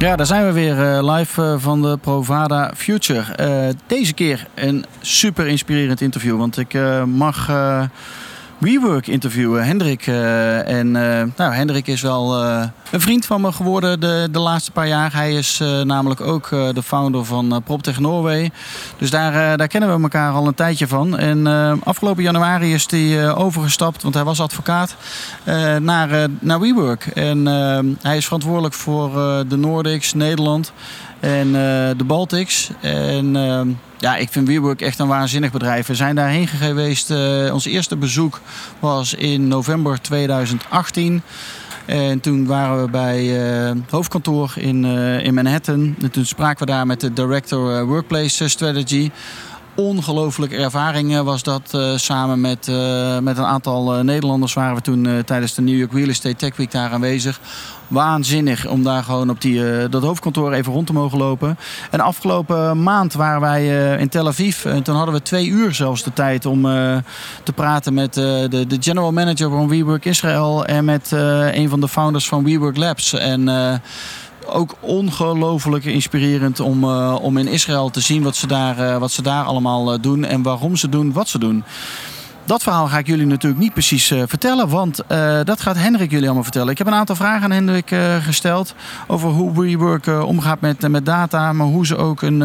Ja, daar zijn we weer uh, live uh, van de Provada Future. Uh, deze keer een super inspirerend interview, want ik mag WeWork interviewen. Hendrik. Uh, en uh, nou, Hendrik is wel uh, een vriend van me geworden de, de laatste paar jaar. Hij is namelijk ook de founder van PropTech Norway. Dus daar, daar kennen we elkaar al een tijdje van. En afgelopen januari is hij overgestapt, want hij was advocaat, naar, naar WeWork. En hij is verantwoordelijk voor de Nordics, Nederland en de Baltics. En ja, ik vind WeWork echt een waanzinnig bedrijf. We zijn daarheen geweest. Uh, ons eerste bezoek was in november 2018. En toen waren we bij uh, hoofdkantoor in, in Manhattan. En toen spraken we daar met de director Workplace Strategy ongelooflijke ervaring was dat. Uh, samen met, uh, met een aantal uh, Nederlanders waren we toen tijdens de New York Real Estate Tech Week daar aanwezig. Waanzinnig om daar gewoon op die, dat hoofdkantoor even rond te mogen lopen. En afgelopen maand waren wij in Tel Aviv. En toen hadden we twee uur zelfs de tijd om te praten met de, de general manager van WeWork Israël. En met een van de founders van WeWork Labs. En ook ongelooflijk inspirerend om, uh, om in Israël te zien wat ze daar, uh, wat ze daar allemaal uh, doen en waarom ze doen wat ze doen. Dat verhaal ga ik jullie natuurlijk niet precies vertellen, want dat gaat Hendrik jullie allemaal vertellen. Ik heb een aantal vragen aan Hendrik gesteld over hoe WeWork omgaat met, met data, maar hoe ze ook een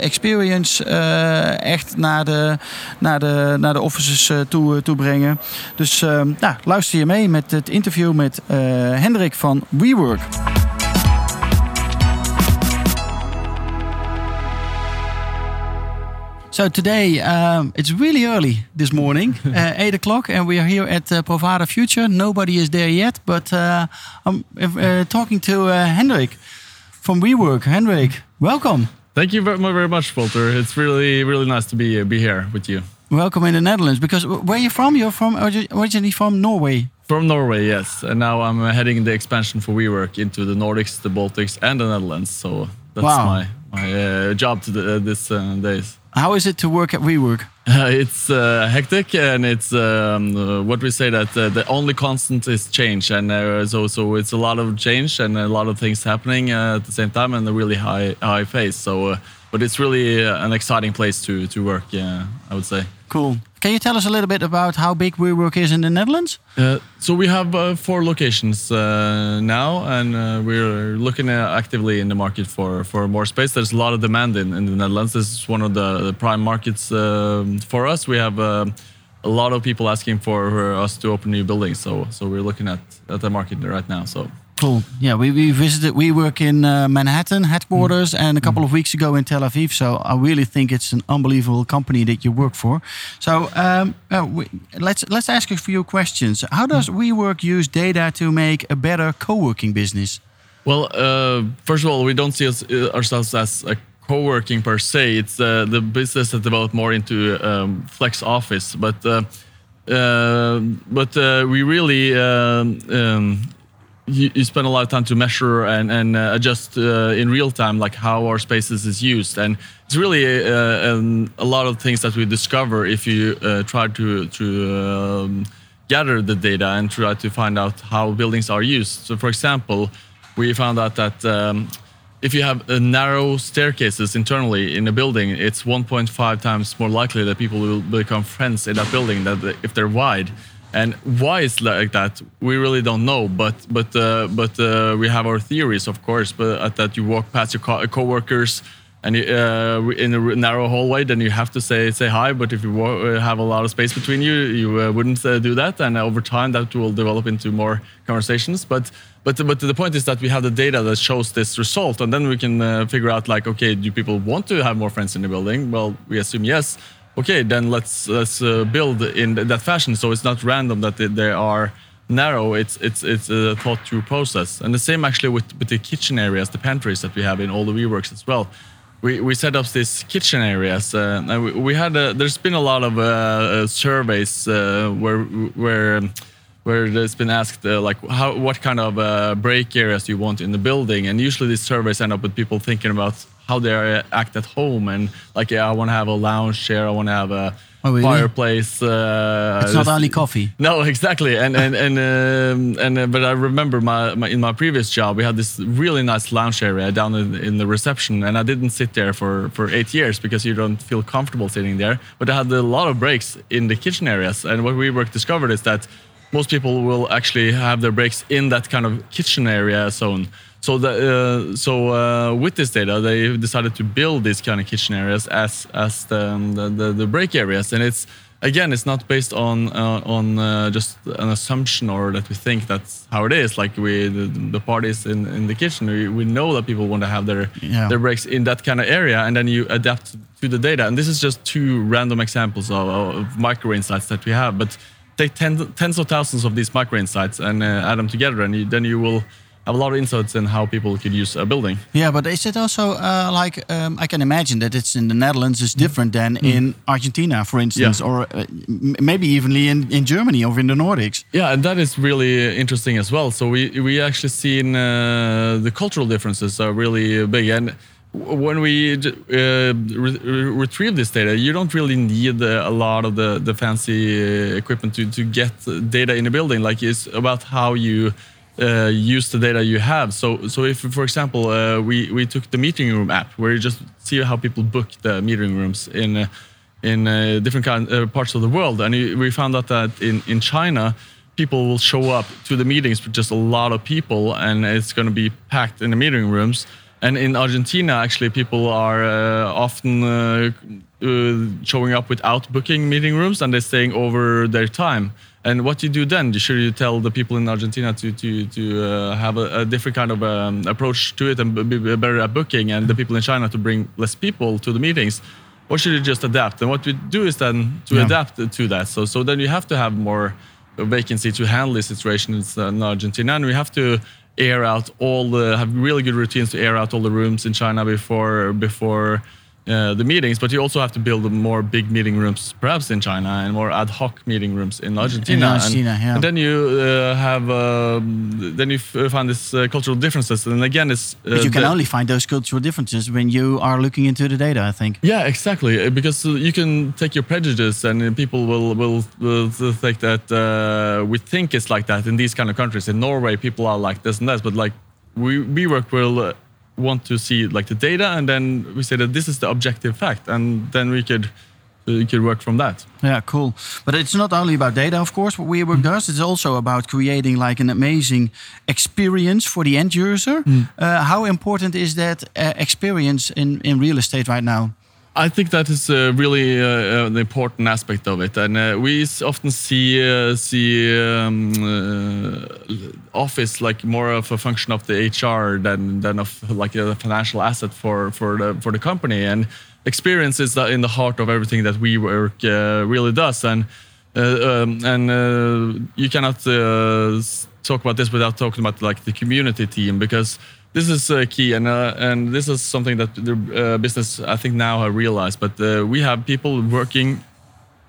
experience echt naar de, naar de, naar de offices toe, toe brengen. Dus nou, luister je mee met het interview met Hendrik van WeWork. So today um, it's really early this morning, uh, eight o'clock, and we are here at uh, Provada Future. Nobody is there yet, but uh, I'm uh, talking to uh, Hendrik from WeWork. Hendrik, welcome. Thank you very, very much, Walter. It's really really nice to be uh, be here with you. Welcome in the Netherlands. Because where are you from? You're from originally from Norway. From Norway, yes. And now I'm heading the expansion for WeWork into the Nordics, the Baltics, and the Netherlands. So that's wow. my my job to the, this days. How is it to work at WeWork? Uh, it's uh, hectic, and it's um, uh, what we say that uh, the only constant is change, and uh, so so it's a lot of change and a lot of things happening uh, at the same time, and a really high high pace. So, but it's really an exciting place to to work. Yeah, I would say. Cool. Can you tell us a little bit about how big WeWork is in the Netherlands? Uh, so we have uh, four locations uh, now, and uh, we're looking actively in the market for, for more space. There's a lot of demand in, in the Netherlands. This is one of the, the prime markets um, for us. We have uh, a lot of people asking for us to open new buildings, so so we're looking at, at the market right now. So Cool. Yeah, we, we visited. WeWork in uh, Manhattan headquarters, mm. and a couple mm. of weeks ago in Tel Aviv. So I really think it's an unbelievable company that you work for. So um, uh, we, let's let's ask a few questions. How does mm. WeWork use data to make a better co-working business? Well, uh, first of all, we don't see us, uh, ourselves as a co-working per se. It's uh, the business that developed more into um, flex office, but. Uh, but we really um, um you, you, spend a lot of time to measure and, and uh, adjust uh, in real time like how our spaces is used. And it's really uh, um, a lot of things that we discover if you uh, try to to um, gather the data and try to find out how buildings are used. So for example we found out that um, if you have narrow staircases internally in a building it's 1.5 times more likely that people will become friends in that building than if they're wide and why it's like that, we really don't know. But but uh, but uh, we have our theories, of course. But at that you walk past your co- coworkers and you, uh, in a narrow hallway, then you have to say say hi. But if you uh, have a lot of space between you, you uh, wouldn't uh, do that. And over time, that will develop into more conversations. But but but the point is that we have the data that shows this result, and then we can figure out like, okay, do people want to have more friends in the building? Well, we assume yes okay, then let's let's uh, build in that fashion. So it's not random that they, are narrow. It's it's it's a thought through process. And the same actually with with the kitchen areas, the pantries that we have in all the WeWorks as well. we, we set up these kitchen areas. Uh, we, we had a, there's been a lot of uh, uh, surveys uh, where where where it's been asked uh, like how what kind of uh, break areas you want in the building, and usually these surveys end up with people thinking about how they act at home and like yeah I want to have a lounge chair, I want to have a Oh, really? fireplace. Uh, It's not only coffee. no, exactly, and and and um, and uh, but I remember my, my in my previous job we had this really nice lounge area down in, in the reception, and I didn't sit there for for eight years because you don't feel comfortable sitting there. But I had a lot of breaks in the kitchen areas, and what WeWork discovered is that most people will actually have their breaks in that kind of kitchen area zone. So the, uh, so uh, with this data, they decided to build these kind of kitchen areas as as the um, the, the, the break areas, and it's again, it's not based on uh, on uh, just an assumption or that we think that's how it is. Like we the, the parties in, in the kitchen, we, we know that people want to have their Yeah. their breaks in that kind of area, and then you adapt to the data. And this is just two random examples of, of micro insights that we have, but take ten, tens of thousands of these micro insights and uh, add them together, and you, then you will have a lot of insights in how people could use a building. Yeah, but is it also uh, like um, I can imagine that it's in the Netherlands is different than in Argentina, for instance, or uh, m- maybe evenly in, in Germany or in the Nordics. Yeah, and that is really interesting as well. So we we actually seen uh, the cultural differences are really big, and when we uh, re- re- retrieve this data, you don't really need a lot of the the fancy uh, equipment to to get data in a building. Like it's about how you. Uh, use the data you have. So, so if, for example, uh, we we took the meeting room app, where you just see how people book the meeting rooms in uh, in uh, different kind, parts of the world. And we we found out that in, in China, people will show up to the meetings with just a lot of people, and it's going to be packed in the meeting rooms. And in Argentina, actually, people are uh, often uh, uh, showing up without booking meeting rooms, and they're staying over their time. And what do you do then? Should you tell the people in Argentina to to to uh, have a, a different kind of um, approach to it and be be better at booking, and the people in China to bring less people to the meetings? or should you just adapt? And what we do is then to Yeah. adapt to that. So so then you have to have more vacancy to handle these situations in Argentina, and we have to air out all the have really good routines to air out all the rooms in China before before. Uh, the meetings, but you also have to build more big meeting rooms, perhaps in China, and more ad hoc meeting rooms in Argentina. And- Argentina, yeah. and then you uh, have um, then you f- find these uh, cultural differences, and again, it's uh, But you can only find those cultural differences when you are looking into the data, I think. Yeah, exactly. Uh, Because uh, you can take your prejudice, and uh, people will will, will think that uh, we think it's like that in these kind of countries. In Norway, people are like this and that, but like we we work will uh, want to see like the data, and then we say that this is the objective fact, and then we could we could work from that. Yeah, cool. But it's not only about data, of course, what WeWork does. It's also about creating like an amazing experience for the end user. Uh, how important is that uh, experience in, in real estate right now? I think that is uh, really uh, an important aspect of it, and uh, we often see uh, see um, uh, office like more of a function of the HR than than of like a financial asset for for the for the company. And experience is in the heart of everything that WeWork uh, really does, and uh, um, and uh, you cannot uh, talk about this without talking about like the community team because this is uh, key and uh, and this is something that the uh, business I think now have realized. But uh, we have people working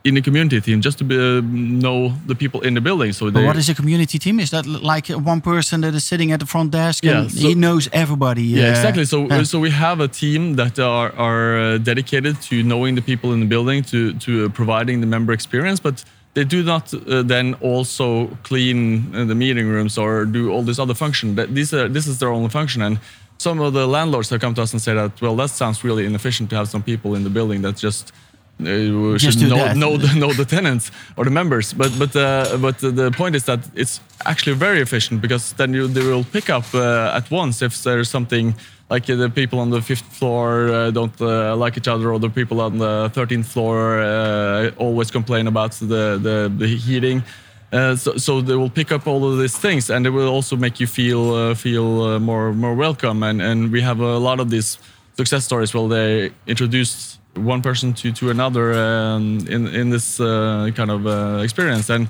in the community team just to be, uh, know the people in the building. So what is a community team? Is that like one person that is sitting at the front desk Yeah, and so- he knows everybody? Yeah, uh, exactly. So, yeah. so we have a team that are are dedicated to knowing the people in the building, to to uh, providing the member experience, but they do not uh, then also clean uh, the meeting rooms or do all this other function. That these are this is their only function, and some of the landlords have come to us and said that well, that sounds really inefficient to have some people in the building that just. Uh, Just should know, know the know the tenants or the members. But but uh, but the point is that it's actually very efficient because then you they will pick up uh, at once if there's something like uh, the people on the fifth floor uh, don't uh, like each other or the people on the 13th floor uh, always complain about the the, the heating. Uh, so, so they will pick up all of these things, and they will also make you feel uh, feel uh, more more welcome. And and we have a lot of these success stories where they introduced one person to to another um, in in this uh, kind of uh, experience. And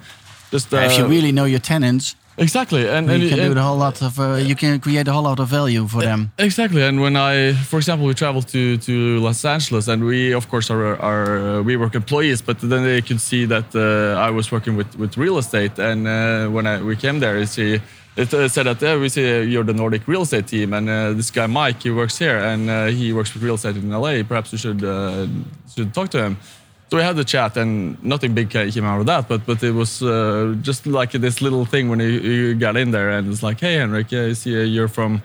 just uh, if you really know your tenants, Exactly, and, you and can do and- the whole lot of uh, you can create a whole lot of value for them. Exactly, and when I, for example, we traveled to, to Los Angeles, and we, of course, are, are uh, WeWork employees, but then they could see that uh, I was working with, with real estate, and uh, when I, we came there, it's, uh, it uh, said that yeah, we see uh, you're the Nordic real estate team, and uh, this guy Mike, he works here, and uh, he works with real estate in LA. Perhaps you should uh, should talk to him. So we had the chat, and nothing big came out of that. But but it was just like this little thing when you, you got in there, and it's like, hey, Henrik, yeah, I see you're from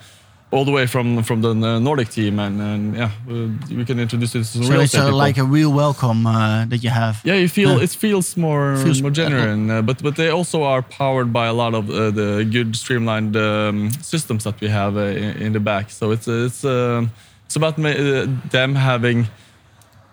all the way from from the uh, Nordic team, and, and yeah, uh, we can introduce it to So real it's estate uh, like a real welcome uh, that you have. yeah, you feel Yeah. it feels more Feels- more genuine, uh, but but they also are powered by a lot of uh, the good streamlined um, systems that we have uh, in, in the back. So it's it's um, it's about ma- them having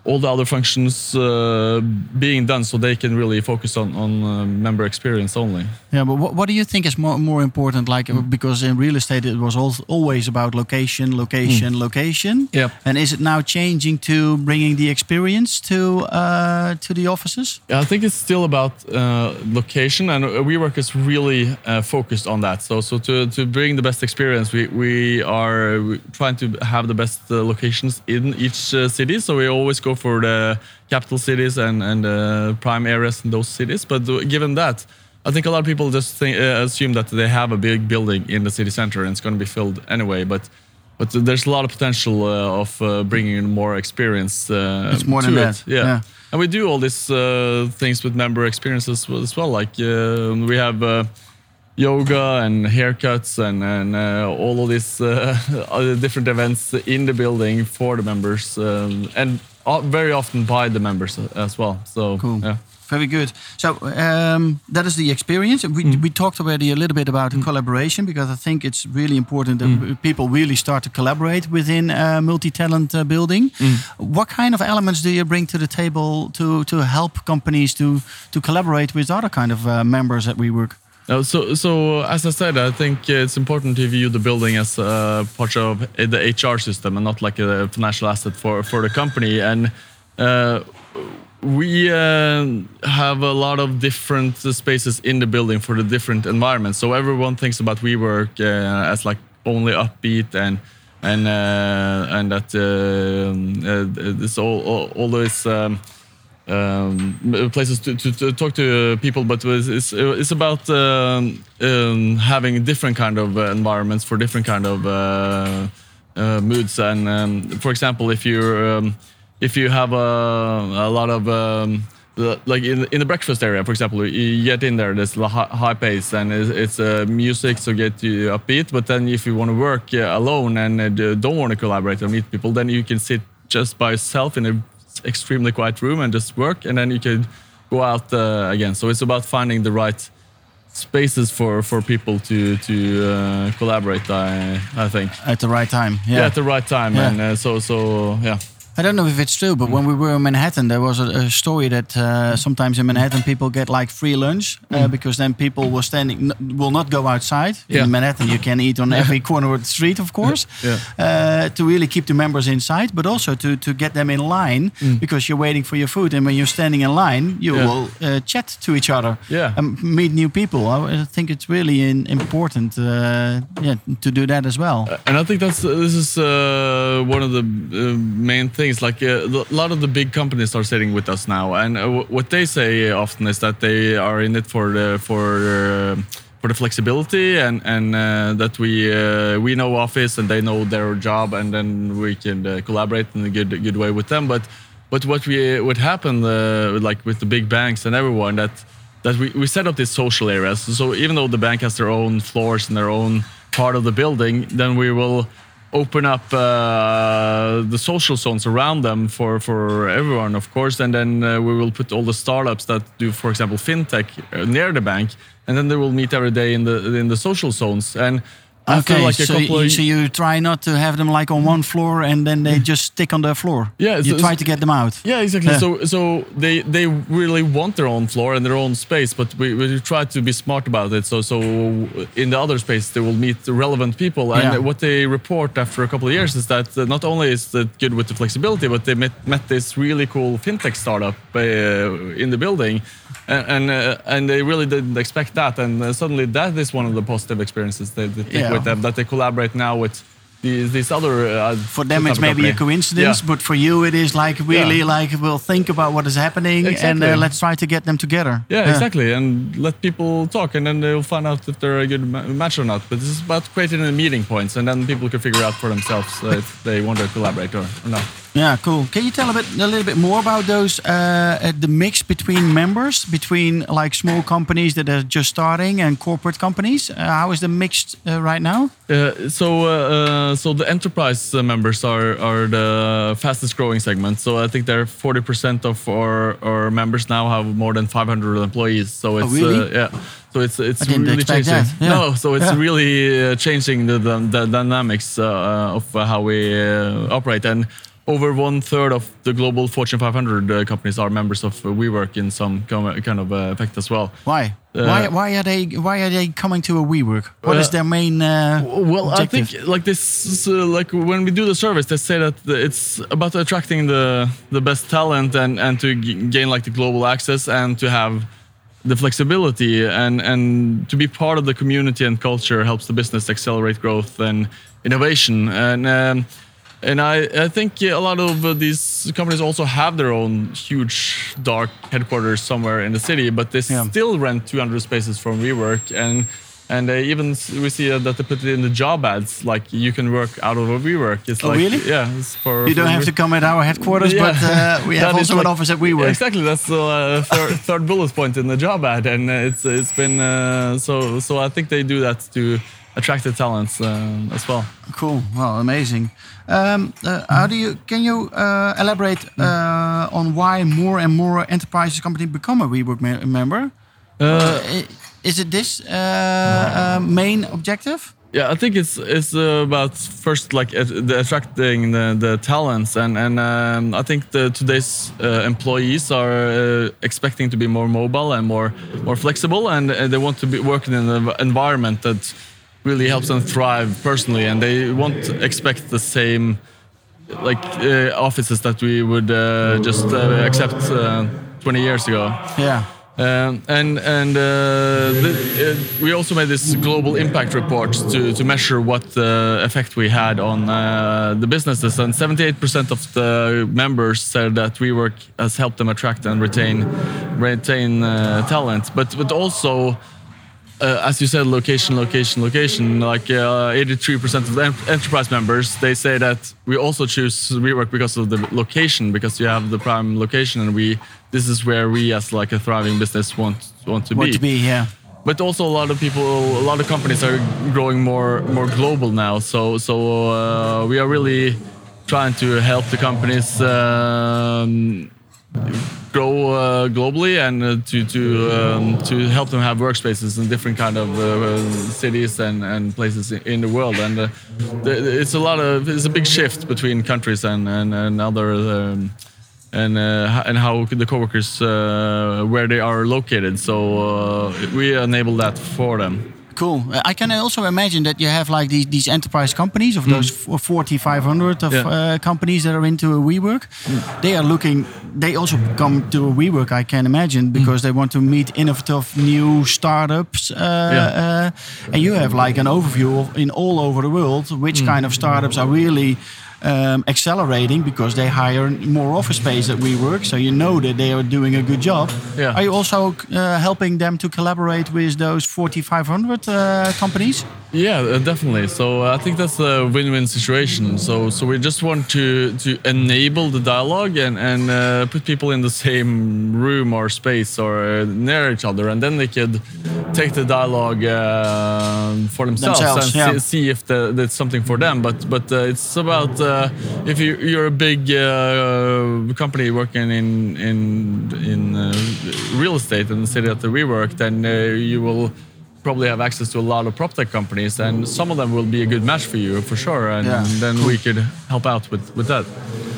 all the other functions uh, being done, so they can really focus on on uh, member experience only. Yeah, but what, what do you think is more more important? Like uh, because in real estate it was al always about location, location, location. Yep. And is it now changing to bringing the experience to uh, to the offices? Yeah, I think it's still about uh, location, and uh, WeWork is really uh, focused on that. So, so to, to bring the best experience, we, we are trying to have the best uh, locations in each uh, city. So we always go for the capital cities and and uh, prime areas in those cities. But given that, I think a lot of people just think, uh, assume that they have a big building in the city center and it's going to be filled anyway. But but there's a lot of potential uh, of uh, bringing in more experience. Uh, It's more to than it. that, Yeah. yeah. And we do all these uh, things with member experiences as well. Like uh, we have uh, yoga and haircuts and, and uh, all of these uh, other different events in the building for the members, um, and very often by the members as well. So Cool. yeah. Very good. So um, that is the experience. We, Mm. we talked already a little bit about the collaboration because I think it's really important that Mm. people really start to collaborate within a multi-talent uh, building. Mm. What kind of elements do you bring to the table to to help companies to to collaborate with other kind of uh, members we WeWork? No, so, so as I said, I think it's important to view the building as uh, part of the HR system and not like a financial asset for, for the company. And uh, we uh, have a lot of different spaces in the building for the different environments. So everyone thinks about WeWork uh, as like only upbeat and and uh, and that uh, uh, this all all, all those. Um, um, places to, to, to talk to people, but it's, it's, it's about um, um, having different kind of uh, environments for different kind of uh, uh, moods. And um, for example, if you um, if you have a, a lot of um, like in, in the breakfast area, for example, you get in there, there's a high, high pace and it's, it's uh, music to get you upbeat. But then if you want to work uh, alone and uh, don't want to collaborate or meet people, then you can sit just by yourself in a extremely quiet room and just work, and then you can go out uh, again. So it's about finding the right spaces for for people to to uh, collaborate. I I think. At the right time, Yeah, at the right time, Yeah. and uh, so so yeah. I don't know if it's true, but when we were in Manhattan, there was a, a story that uh, sometimes in Manhattan people get like free lunch uh, because then people will standing n- will not go outside. Yeah. In Manhattan, you can eat on every corner of the street, of course, Yeah. uh, to really keep the members inside, but also to to get them in line because you're waiting for your food, and when you're standing in line, you Yeah. will uh, chat to each other, Yeah. and meet new people. I, I think it's really in, important, uh, yeah, to do that as well. And I think that's this is uh, one of the uh, main things. Like uh, a lot of the big companies are sitting with us now, and uh, what they say often is that they are in it for the for uh, for the flexibility and and uh, that we uh, we know Office and they know their job, and then we can collaborate in a good good way with them. But but what we what happened uh, like with the big banks and everyone that that we, we set up these social areas. So even though the bank has their own floors and their own part of the building, then we will open up uh, the social zones around them for, for everyone, of course. And then uh, we will put all the startups that do, for example, fintech uh, near the bank, and then they will meet every day in the in the social zones. And after Okay, like a so, couple you, of so you try not to have them like on one floor and then they just stick on the floor. Yeah, you so- try to get them out. Yeah, exactly. Yeah. So so they they really want their own floor and their own space, but we, we try to be smart about it. So so in the other space they will meet the relevant people, and Yeah. what they report after a couple of years is that not only is it good with the flexibility, but they met, met this really cool fintech startup uh, in the building, and and, uh, and they really didn't expect that, and uh, suddenly that is one of the positive experiences they, they take Yeah. with them that they collaborate now with. These, these other uh, For them, it's maybe a coincidence, Yeah. but for you, it is like really Yeah. like we'll think about what is happening and Exactly. uh, let's try to get them together. Yeah, exactly. And let people talk, and then they'll find out if they're a good ma- match or not. But this is about creating the meeting points, and then people can figure out for themselves uh, if they want to collaborate or, or not. Yeah, cool. Can you tell a bit, a little bit more about those, uh, uh, the mix between members, between like small companies that are just starting and corporate companies? Uh, how is the mix uh, right now? Uh, so, uh, uh, so the enterprise members are are the fastest growing segment. So I think they're forty percent of our, our members now have more than five hundred employees. So it's Oh, really? uh, yeah. So it's it's really changing. Yeah. No, so it's Yeah. really uh, changing the the, the dynamics uh, of how we uh, operate and. Over one third of the global Fortune 500 uh, companies are members of uh, WeWork in some com- kind of uh, effect as well. Why? Uh, why? Why are they? Why are they coming to a WeWork? What is Uh, their main? Uh, Well, I think like this, uh, like when we do the service, they say that it's about attracting the the best talent and and to g- gain like the global access and to have the flexibility and and to be part of the community and culture helps the business accelerate growth and innovation and. Um, and I, I think a lot of uh, these companies also have their own huge dark headquarters somewhere in the city, but they Yeah. still rent 200 spaces from WeWork, and and they even we see uh, that they put it in the job ads, like you can work out of a WeWork. It's Oh, like really? yeah, it's for you don't for have to come at our headquarters, Yeah. but uh, we have also an like- office at WeWork. Exactly, that's the uh, third, third bullet point in the job ad, and uh, it's it's been uh, so so. I think they do that to attract the talents um, as well. Cool. Well, amazing. Um, uh, how do you? Can you uh, elaborate uh, on why more and more enterprises company become a WeWork me- member? Uh, is it this uh, uh, main objective? Yeah, I think it's it's about first like the attracting the, the talents and and um, I think the today's uh, employees are uh, expecting to be more mobile and more more flexible and, and they want to be working in an environment that really helps them thrive personally and they won't expect the same like uh, offices that we would uh, just uh, accept uh, 20 years ago. Yeah. Um, and and uh, the, uh, we also made this global impact report to, to measure what uh, effect we had on uh, the businesses. And 78% of the members said that WeWork has helped them attract and retain retain uh, talent. But but also, uh, as you said, location, location, location. Like uh, 83% of the en- enterprise members, they say that we also choose WeWork because of the location, because you have the prime location, and we this is where we, as like a thriving business, want want to Want be. to be? Yeah. But also a lot of people, a lot of companies are growing more more global now. So so uh, we are really trying to help the companies. Um, grow uh, globally and uh, to to um, to help them have workspaces in different kind of uh, cities and, and places in the world. And uh, it's a lot of it's a big shift between countries and and, and other um, and uh, and how the coworkers uh, where they are located. So we enable that for them Cool. Uh, I can also imagine that you have like these, these enterprise companies of those f- 40, 500 of Mm. Yeah. Mm. uh, companies that are into a WeWork. They are looking, they also come to a WeWork, I can imagine, because they want to meet innovative new startups. Uh, Yeah. uh, and you have like an overview of in all over the world which Mm. kind of startups are really um, accelerating because they hire more office space at WeWork. So you know that they are doing a good job. Yeah. Are you also uh, helping them to collaborate with those 4,500 uh, companies? Yeah, uh, definitely. So uh, I think that's a win-win situation. So so we just want to to enable the dialogue and and uh, put people in the same room or space or uh, near each other, and then they could take the dialogue uh, for themselves, Themselves, and yeah. see, see if the, that's something for them. But but uh, it's about uh, if you, you're a big uh, company working in in in uh, real estate in the city that we work, then uh, you will probably have access to a lot of prop tech companies, and some of them will be a good match for you for sure. And Yeah. then we could help out with with that.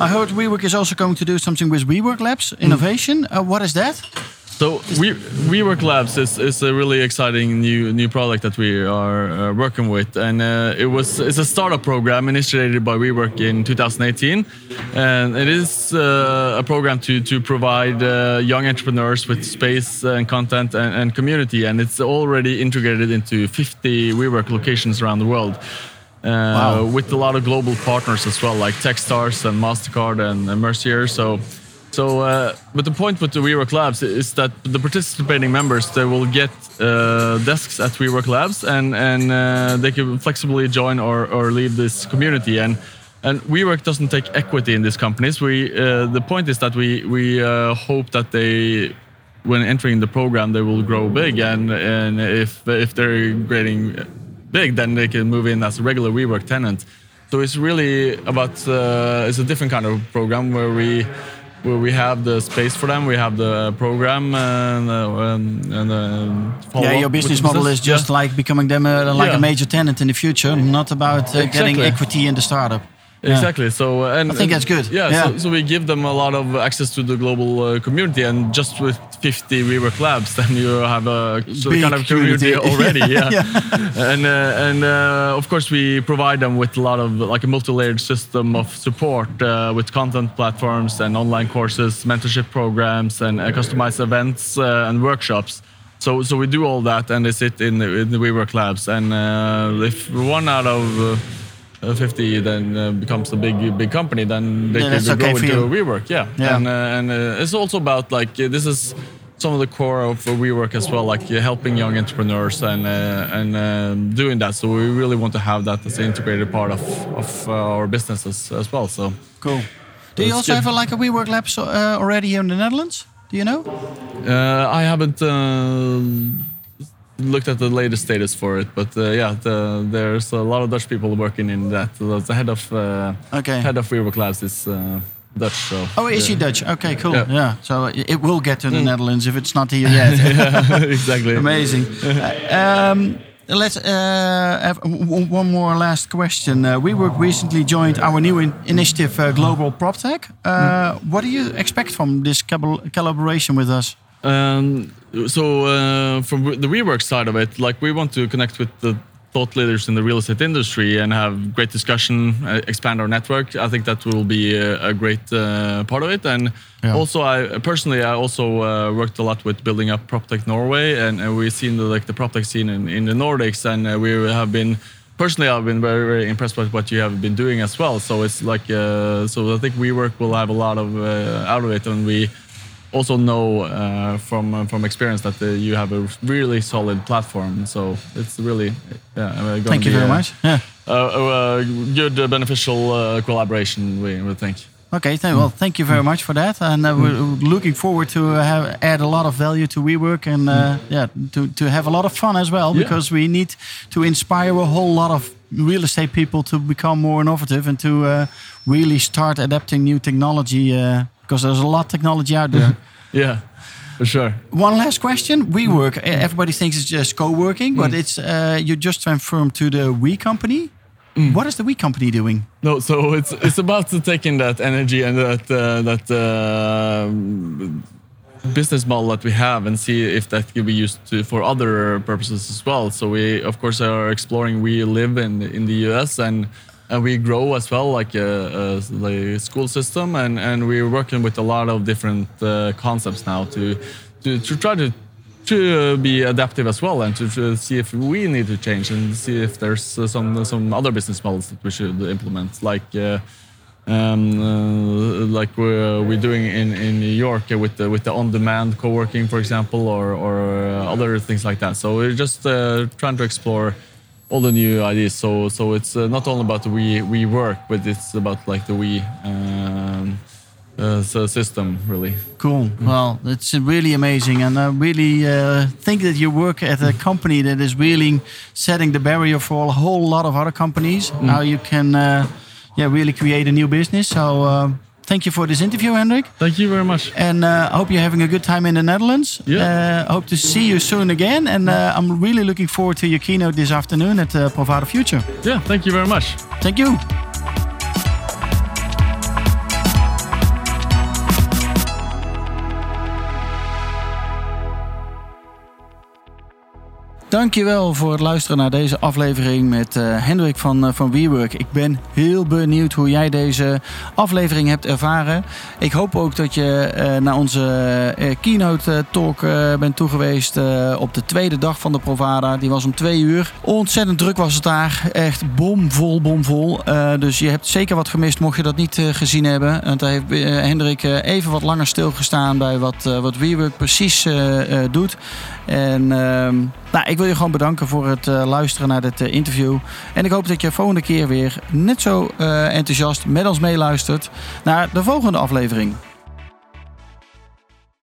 I heard WeWork is also going to do something with WeWork Labs Innovation. Uh, what is that? So we WeWork Labs is, is a really exciting new new product that we are uh, working with, and uh, it was it's a startup program initiated by WeWork in 2018, and it is uh, a program to to provide uh, young entrepreneurs with space and content and, and community, and it's already integrated into 50 WeWork locations around the world. Uh, With a lot of global partners as well, like TechStars and Mastercard and, and Mercier. So, so, uh, but the point with the WeWork Labs is that the participating members they will get uh, desks at WeWork Labs, and and uh, they can flexibly join or, or leave this community. And and WeWork doesn't take equity in these companies. We uh, the point is that we we uh, hope that they when entering the program they will grow big, and and if if they're getting big, then they can move in as a regular WeWork tenant. So it's really about uh, it's a different kind of program where we where we have the space for them, we have the program and uh, and, uh, yeah, your business model is just like becoming them uh, like Yeah. a major tenant in the future, not about uh, getting equity in the startup. Yeah. Exactly. So and I think that's good. Yeah. Yeah. So, so we give them a lot of access to the global uh, community, and just with 50 WeWork labs, then you have a sort Big of kind of community, community. already. Yeah. And uh, and uh, of course we provide them with a lot of like a multi-layered system of support uh, with content platforms and online courses, mentorship programs, and uh, customized events uh, and workshops. So, so we do all that, and they sit in the, in the WeWork labs. And uh, if one out of 50 then uh, becomes a big big company, then they Yeah, could okay go into. WeWork. Yeah, Yeah. and uh, and uh, it's also about like uh, this is some of the core of uh, WeWork as well, like uh, helping young entrepreneurs and uh, and um, doing that. So we really want to have that as an integrated part of of uh, our businesses as well. So. Cool. Do you also good. have a, like a WeWork Labs uh, already here in the Netherlands? Do you know? Uh, I haven't uh, looked at the latest status for it, but uh, yeah, the, there's a lot of Dutch people working in that. The head of uh, Okay. head of WeWork Labs is uh, Dutch. So Oh, is he. Dutch? Okay, cool. Yeah. Mm. Yeah. So it it will get to the Netherlands if it's not here yet. exactly. Amazing. Uh, um, let's uh, have one more last question. Uh, WeWork recently joined our new in- initiative, uh, Global PropTech. Uh, What do you expect from this collaboration with us? Um, so uh, from the WeWork side of it, like we want to connect with the thought leaders in the real estate industry and have great discussion, uh, expand our network. I think that will be a, a great uh, part of it. And Yeah. also, I personally, I also uh, worked a lot with building up PropTech Norway, and, and we've seen the like the PropTech scene in, in the Nordics, and uh, we have been. Personally, I've been very, very impressed with what you have been doing as well. So it's like, uh, so I think WeWork will have a lot of uh, out of it, and we also know uh, from uh, from experience that uh, you have a really solid platform. So it's really yeah. uh, Thank you very a- much. Yeah. A, good, uh, beneficial uh, collaboration. We would think. Okay, well, thank you very much for that, and uh, we're looking forward to have add a lot of value to WeWork and uh, yeah, to to have a lot of fun as well Yeah. because we need to inspire a whole lot of real estate people to become more innovative and to uh, really start adapting new technology uh, because there's a lot of technology out there. Yeah, for sure. One last question: WeWork. e- Everybody thinks it's just co-working, but it's uh, you just transformed to the We company. What is the We company doing? No, so it's it's about to taking that energy and that uh, that um business model that we have and see if that can be used to, for other purposes as well. So we of course are exploring. We live in in the US and. And we grow as well, like a, a, like school system, and, and we're working with a lot of different uh, concepts now to, to to try to to uh, be adaptive as well and to, to see if we need to change and see if there's uh, some some other business models that we should implement. Like uh, um, uh, like we're, we're doing in, in New York with the, with the on-demand co-working for example or, or uh, other things like that. So we're just uh, trying to explore all the new ideas so so it's uh, not only about we we work but it's about like the we um, uh, so system really Cool. Well, it's really amazing, and I really uh, think that you work at a company that is really setting the barrier for a whole lot of other companies. How you can, uh, yeah, really create a new business. So, uh, thank you for this interview, Hendrik. Thank you very much. And uh, I hope you're having a good time in the Netherlands. Yeah. Uh, hope to see you soon again. And uh, I'm really looking forward to your keynote this afternoon at uh, Provada Future. Yeah, thank you very much. Thank you. Dankjewel voor het luisteren naar deze aflevering met uh, Hendrik van, uh, van WeWork. Ik ben heel benieuwd hoe jij deze aflevering hebt ervaren. Ik hoop ook dat je uh, naar onze keynote talk bent toegeweest op de tweede dag van de Provada. Die was om twee uur. Ontzettend druk was het daar. Echt bomvol, bomvol. dus je hebt zeker wat gemist mocht je dat niet gezien hebben. Want daar heeft Hendrik even wat langer stilgestaan bij wat, wat WeWork precies doet. En ehm, nou, ik wil je gewoon bedanken voor het uh, luisteren naar dit uh, interview. En ik hoop dat je volgende keer weer net zo uh, enthousiast met ons meeluistert naar de volgende aflevering.